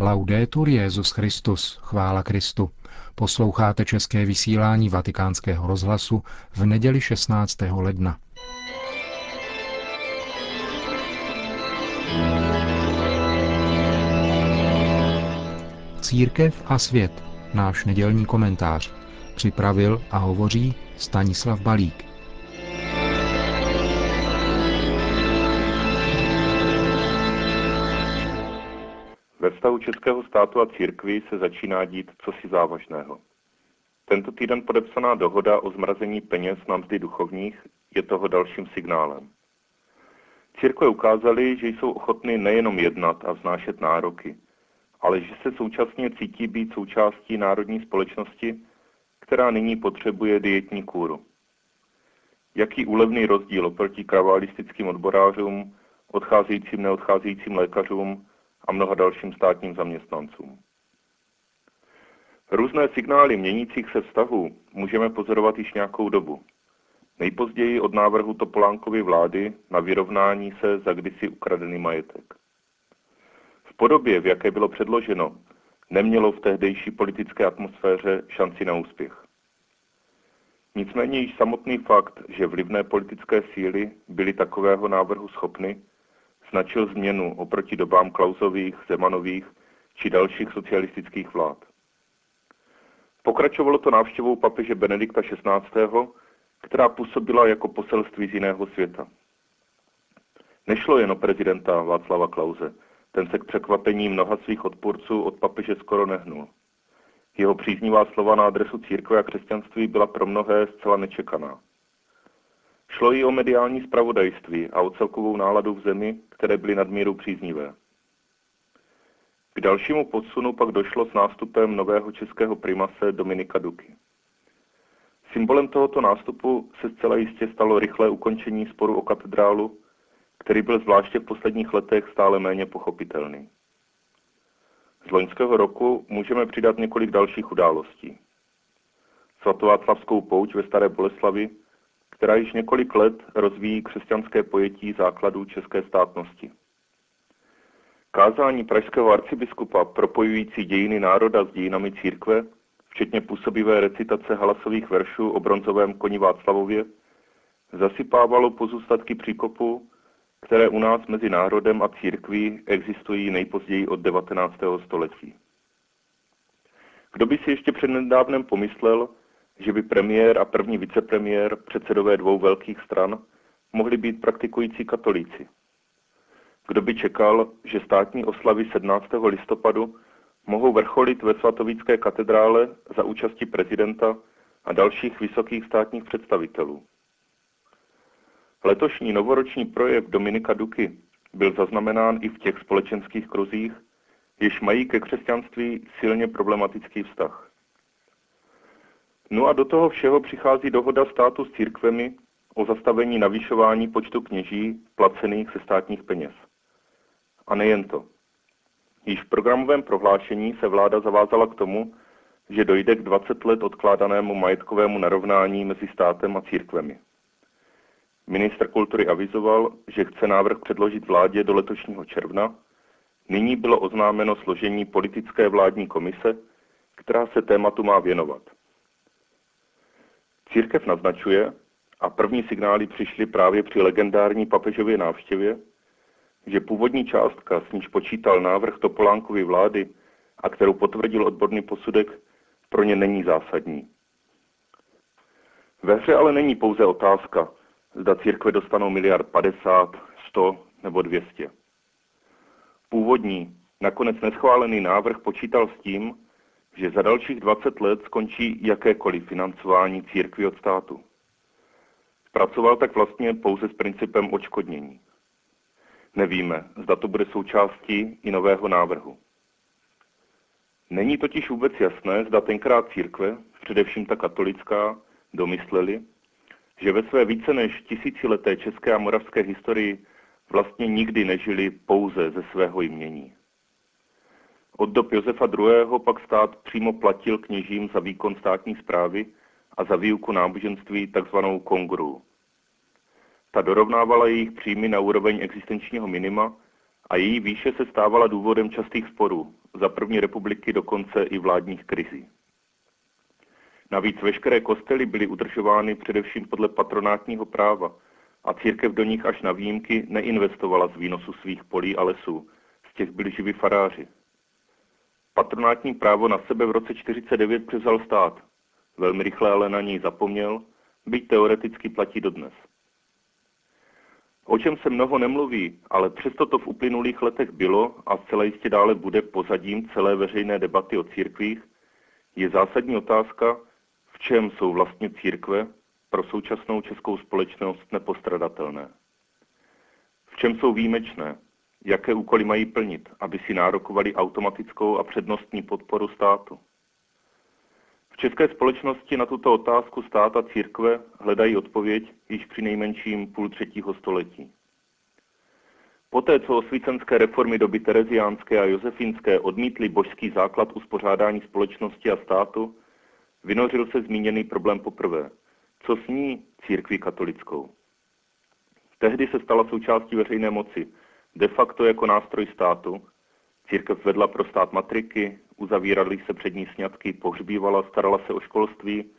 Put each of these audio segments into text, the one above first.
Laudetur Jezus Christus, chvála Kristu. Posloucháte české vysílání Vatikánského rozhlasu v neděli 16. ledna. Církev a svět, náš nedělní komentář. Připravil a hovoří Stanislav Balík. Vztahu českého státu a církvy se začíná dít cosi závažného. Tento týden podepsaná dohoda o zmrazení peněz na mzdy duchovních je toho dalším signálem. Církve ukázaly, že jsou ochotny nejenom jednat a vznášet nároky, ale že se současně cítí být součástí národní společnosti, která nyní potřebuje dietní kůru. Jaký úlevný rozdíl oproti kravalistickým odborářům, odcházejícím neodcházejícím lékařům a mnoha dalším státním zaměstnancům. Různé signály měnících se vztahů můžeme pozorovat již nějakou dobu. Nejpozději od návrhu Topolánkovy vlády na vyrovnání se za kdysi ukradený majetek. V podobě, v jaké bylo předloženo, nemělo v tehdejší politické atmosféře šanci na úspěch. Nicméně již samotný fakt, že vlivné politické síly byly takového návrhu schopny, značil změnu oproti dobám Klausových, Zemanových či dalších socialistických vlád. Pokračovalo to návštěvou papeže Benedikta XVI., která působila jako poselství z jiného světa. Nešlo jen o prezidenta Václava Klauze, ten se k překvapení mnoha svých odpůrců od papeže skoro nehnul. Jeho příznivá slova na adresu církve a křesťanství byla pro mnohé zcela nečekaná. Šlo i o mediální spravodajství a o celkovou náladu v zemi, které byly nadmíru příznivé. K dalšímu podsunu pak došlo s nástupem nového českého primase Dominika Duky. Symbolem tohoto nástupu se zcela jistě stalo rychlé ukončení sporu o katedrálu, který byl zvláště v posledních letech stále méně pochopitelný. Z loňského roku můžeme přidat několik dalších událostí. Svatováclavskou pouť ve Staré Boleslavi, která již několik let rozvíjí křesťanské pojetí základů české státnosti. Kázání pražského arcibiskupa propojující dějiny národa s dějinami církve, včetně působivé recitace halasových veršů o bronzovém koni Václavově, zasypávalo pozůstatky příkopu, které u nás mezi národem a církví existují nejpozději od 19. století. Kdo by si ještě před nedávnem pomyslel, že by premiér a první vicepremiér, předsedové dvou velkých stran, mohli být praktikující katolíci. Kdo by čekal, že státní oslavy 17. listopadu mohou vrcholit ve svatovické katedrále za účasti prezidenta a dalších vysokých státních představitelů. Letošní novoroční projev Dominika Duky byl zaznamenán i v těch společenských kruzích, jež mají ke křesťanství silně problematický vztah. No a do toho všeho přichází dohoda státu s církvemi o zastavení navyšování počtu kněží placených ze státních peněz. A nejen to. Již v programovém prohlášení se vláda zavázala k tomu, že dojde k 20 let odkládanému majetkovému narovnání mezi státem a církvemi. Ministr kultury avizoval, že chce návrh předložit vládě do letošního června. Nyní bylo oznámeno složení politické vládní komise, která se tématu má věnovat. Církev naznačuje, a první signály přišly právě při legendární papežově návštěvě, že původní částka, s níž počítal návrh Topolánkovy vlády a kterou potvrdil odborný posudek, pro ně není zásadní. Ve hře ale není pouze otázka, zda církve dostanou miliard 50, 100 nebo 200. Původní, nakonec neschválený návrh počítal s tím, že za dalších 20 let skončí jakékoliv financování církvy od státu. Pracoval tak vlastně pouze s principem očkodnění. Nevíme, zda to bude součástí i nového návrhu. Není totiž vůbec jasné, zda tenkrát církve, především ta katolická, domysleli, že ve své více než tisícileté české a moravské historii vlastně nikdy nežili pouze ze svého jmění. Od dob Josefa II. pak stát přímo platil kněžím za výkon státní zprávy a za výuku náboženství takzvanou kongru. Ta dorovnávala jejich příjmy na úroveň existenčního minima a její výše se stávala důvodem častých sporů, za první republiky dokonce i vládních krizí. Navíc veškeré kostely byly udržovány především podle patronátního práva a církev do nich až na výjimky neinvestovala z výnosu svých polí a lesů. Z těch byli živí faráři. Patronátní právo na sebe v roce 49 převzal stát. Velmi rychle ale na něj zapomněl, byť teoreticky platí dodnes. O čem se mnoho nemluví, ale přesto to v uplynulých letech bylo a zcela jistě dále bude pozadím celé veřejné debaty o církvích, je zásadní otázka, v čem jsou vlastně církve pro současnou českou společnost nepostradatelné. V čem jsou výjimečné, jaké úkoly mají plnit, aby si nárokovali automatickou a přednostní podporu státu. V české společnosti na tuto otázku stát a církve hledají odpověď již při nejmenším půl třetího století. Poté, co osvícenské reformy doby tereziánské a josefínské odmítly božský základ uspořádání společnosti a státu, vynořil se zmíněný problém poprvé. Co s ní církví katolickou? Tehdy se stala součástí veřejné moci, de facto jako nástroj státu. Církev vedla pro stát matriky, uzavíraly se přední sňatky, pohřbívala, starala se o školství,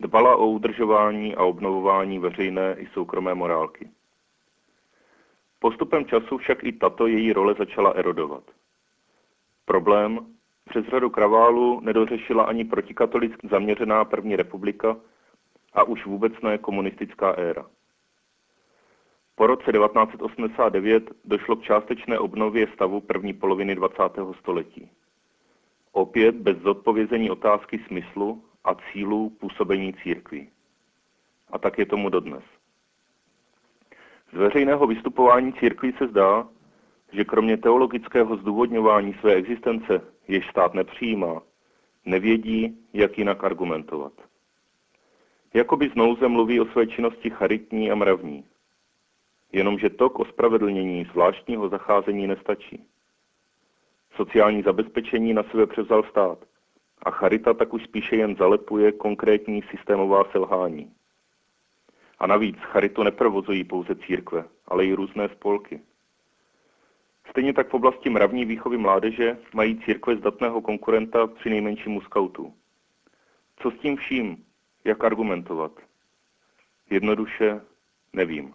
dbala o udržování a obnovování veřejné i soukromé morálky. Postupem času však i tato její role začala erodovat. Problém přes řadu kraválu nedořešila ani protikatolicky zaměřená první republika a už vůbec ne komunistická éra. Po roce 1989 došlo k částečné obnově stavu první poloviny 20. století. Opět bez zodpovězení otázky smyslu a cílů působení církví. A tak je tomu dodnes. Z veřejného vystupování církví se zdá, že kromě teologického zdůvodňování své existence, jež stát nepřijímá, nevědí, jak jinak argumentovat. Jakoby znouze mluví o své činnosti charitní a mravní, jenomže to k ospravedlnění zvláštního zacházení nestačí. Sociální zabezpečení na sebe převzal stát a charita tak už spíše jen zalepuje konkrétní systémová selhání. A navíc charitu neprovozují pouze církve, ale i různé spolky. Stejně tak v oblasti mravní výchovy mládeže mají církve zdatného konkurenta při nejmenšímu skautu. Co s tím vším? Jak argumentovat? Jednoduše nevím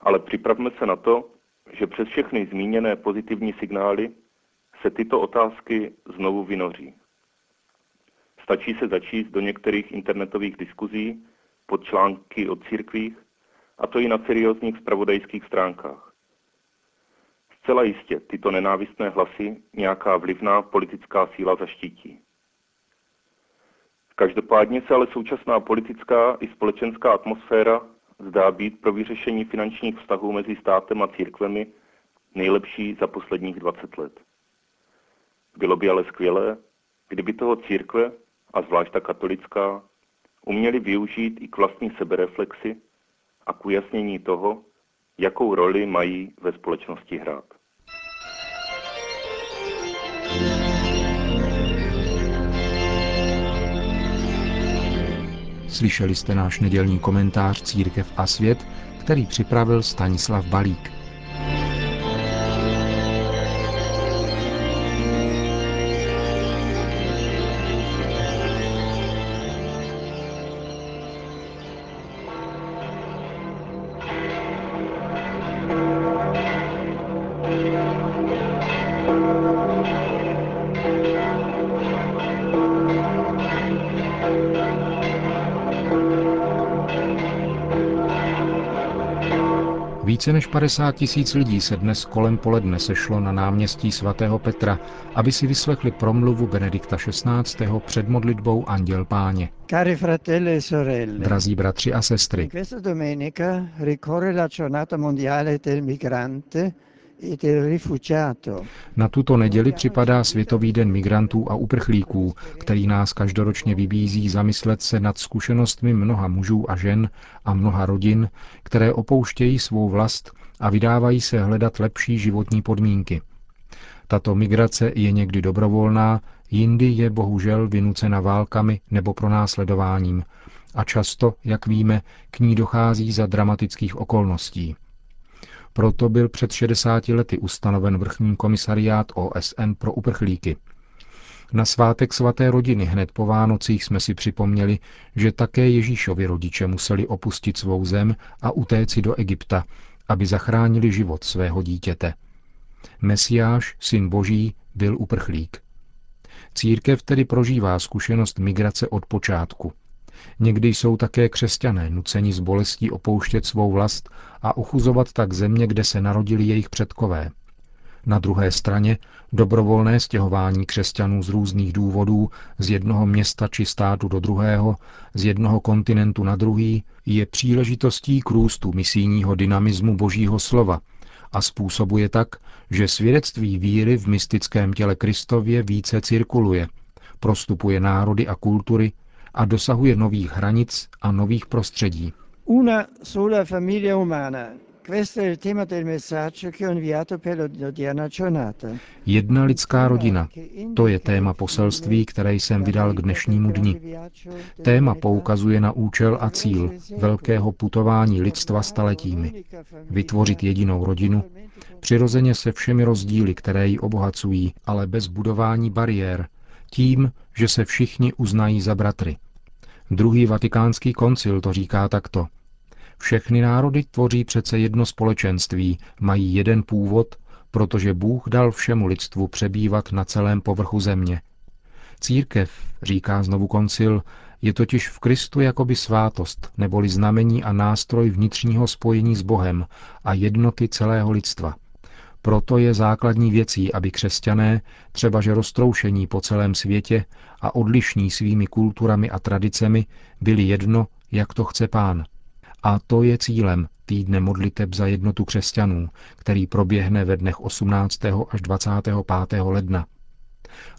ale připravme se na to, že přes všechny zmíněné pozitivní signály se tyto otázky znovu vynoří. Stačí se začíst do některých internetových diskuzí pod články o církvích, a to i na seriózních spravodajských stránkách. Zcela jistě tyto nenávistné hlasy nějaká vlivná politická síla zaštítí. Každopádně se ale současná politická i společenská atmosféra zdá být pro vyřešení finančních vztahů mezi státem a církvemi nejlepší za posledních 20 let. Bylo by ale skvělé, kdyby toho církve, a zvlášť ta katolická, uměli využít i k vlastní sebereflexi a k ujasnění toho, jakou roli mají ve společnosti hrát. Slyšeli jste náš nedělní komentář Církev a svět, který připravil Stanislav Balík. Více než 50 tisíc lidí se dnes kolem poledne sešlo na náměstí svatého Petra, aby si vyslechli promluvu Benedikta XVI. před modlitbou Anděl Páně. Cari fratelli e sorelle, Drazí bratři a sestry, questa domenica ricorre la giornata mondiale del migrante na tuto neděli připadá Světový den migrantů a uprchlíků, který nás každoročně vybízí zamyslet se nad zkušenostmi mnoha mužů a žen a mnoha rodin, které opouštějí svou vlast a vydávají se hledat lepší životní podmínky. Tato migrace je někdy dobrovolná, jindy je bohužel vynucena válkami nebo pronásledováním. A často, jak víme, k ní dochází za dramatických okolností – Proto byl před 60 lety ustanoven vrchní komisariát OSN pro uprchlíky. Na svátek svaté rodiny hned po Vánocích jsme si připomněli, že také Ježíšovi rodiče museli opustit svou zem a utéci do Egypta, aby zachránili život svého dítěte. Mesiáš, syn boží, byl uprchlík. Církev tedy prožívá zkušenost migrace od počátku. Někdy jsou také křesťané nuceni z bolestí opouštět svou vlast a uchuzovat tak země, kde se narodili jejich předkové. Na druhé straně dobrovolné stěhování křesťanů z různých důvodů z jednoho města či státu do druhého, z jednoho kontinentu na druhý, je příležitostí k růstu misijního dynamismu Božího slova a způsobuje tak, že svědectví víry v mystickém těle Kristově více cirkuluje, prostupuje národy a kultury a dosahuje nových hranic a nových prostředí. Una sola famiglia umana. Jedna lidská rodina. To je téma poselství, které jsem vydal k dnešnímu dni. Téma poukazuje na účel a cíl velkého putování lidstva staletími. Vytvořit jedinou rodinu, přirozeně se všemi rozdíly, které ji obohacují, ale bez budování bariér, tím, že se všichni uznají za bratry. Druhý vatikánský koncil to říká takto. Všechny národy tvoří přece jedno společenství, mají jeden původ, protože Bůh dal všemu lidstvu přebývat na celém povrchu země. Církev, říká znovu koncil, je totiž v Kristu jakoby svátost, neboli znamení a nástroj vnitřního spojení s Bohem a jednoty celého lidstva. Proto je základní věcí, aby křesťané, třeba že roztroušení po celém světě a odlišní svými kulturami a tradicemi, byli jedno, jak to chce pán – a to je cílem týdne modliteb za jednotu křesťanů, který proběhne ve dnech 18. až 25. ledna.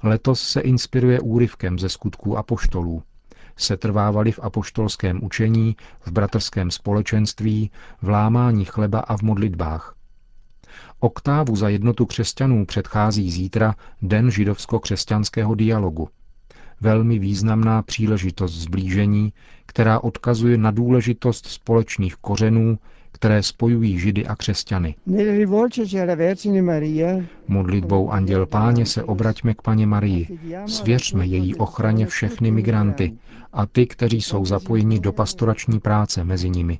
Letos se inspiruje úryvkem ze skutků apoštolů. Setrvávali v apoštolském učení, v bratrském společenství, v lámání chleba a v modlitbách. Oktávu za jednotu křesťanů předchází zítra Den židovsko-křesťanského dialogu – velmi významná příležitost zblížení, která odkazuje na důležitost společných kořenů, které spojují Židy a křesťany. Modlitbou Anděl Páně se obraťme k Paně Marii. Svěřme její ochraně všechny migranty a ty, kteří jsou zapojeni do pastorační práce mezi nimi.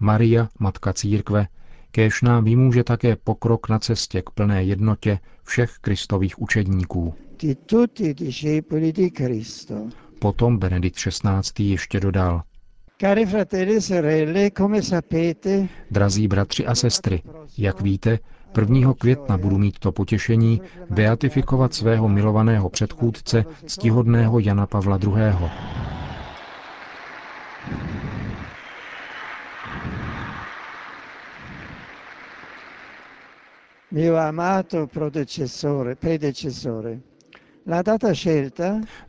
Maria, Matka Církve, kéž nám vymůže také pokrok na cestě k plné jednotě všech kristových učedníků. Potom Benedikt XVI. ještě dodal, Drazí bratři a sestry, jak víte, 1. května budu mít to potěšení beatifikovat svého milovaného předchůdce, ctihodného Jana Pavla II. Mio amato predecessore.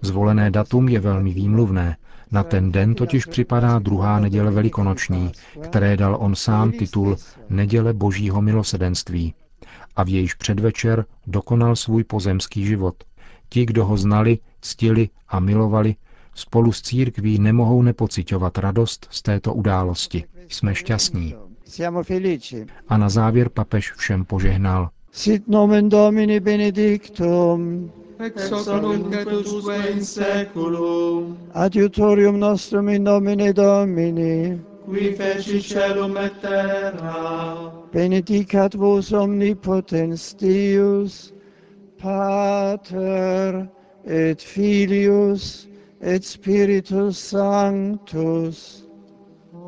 Zvolené datum je velmi výmluvné. Na ten den totiž připadá druhá neděle velikonoční, které dal on sám titul Neděle božího milosedenství. A v jejíž předvečer dokonal svůj pozemský život. Ti, kdo ho znali, ctili a milovali, spolu s církví nemohou nepocitovat radost z této události. Jsme šťastní. A na závěr papež všem požehnal. Sit nomen Domini benedictum ex hoc nunc et usque in saeculum. Adiutorium nostrum in nomine Domini. Qui feci celum et terra. Benedicat vos omnipotens Deus, Pater et Filius et Spiritus Sanctus.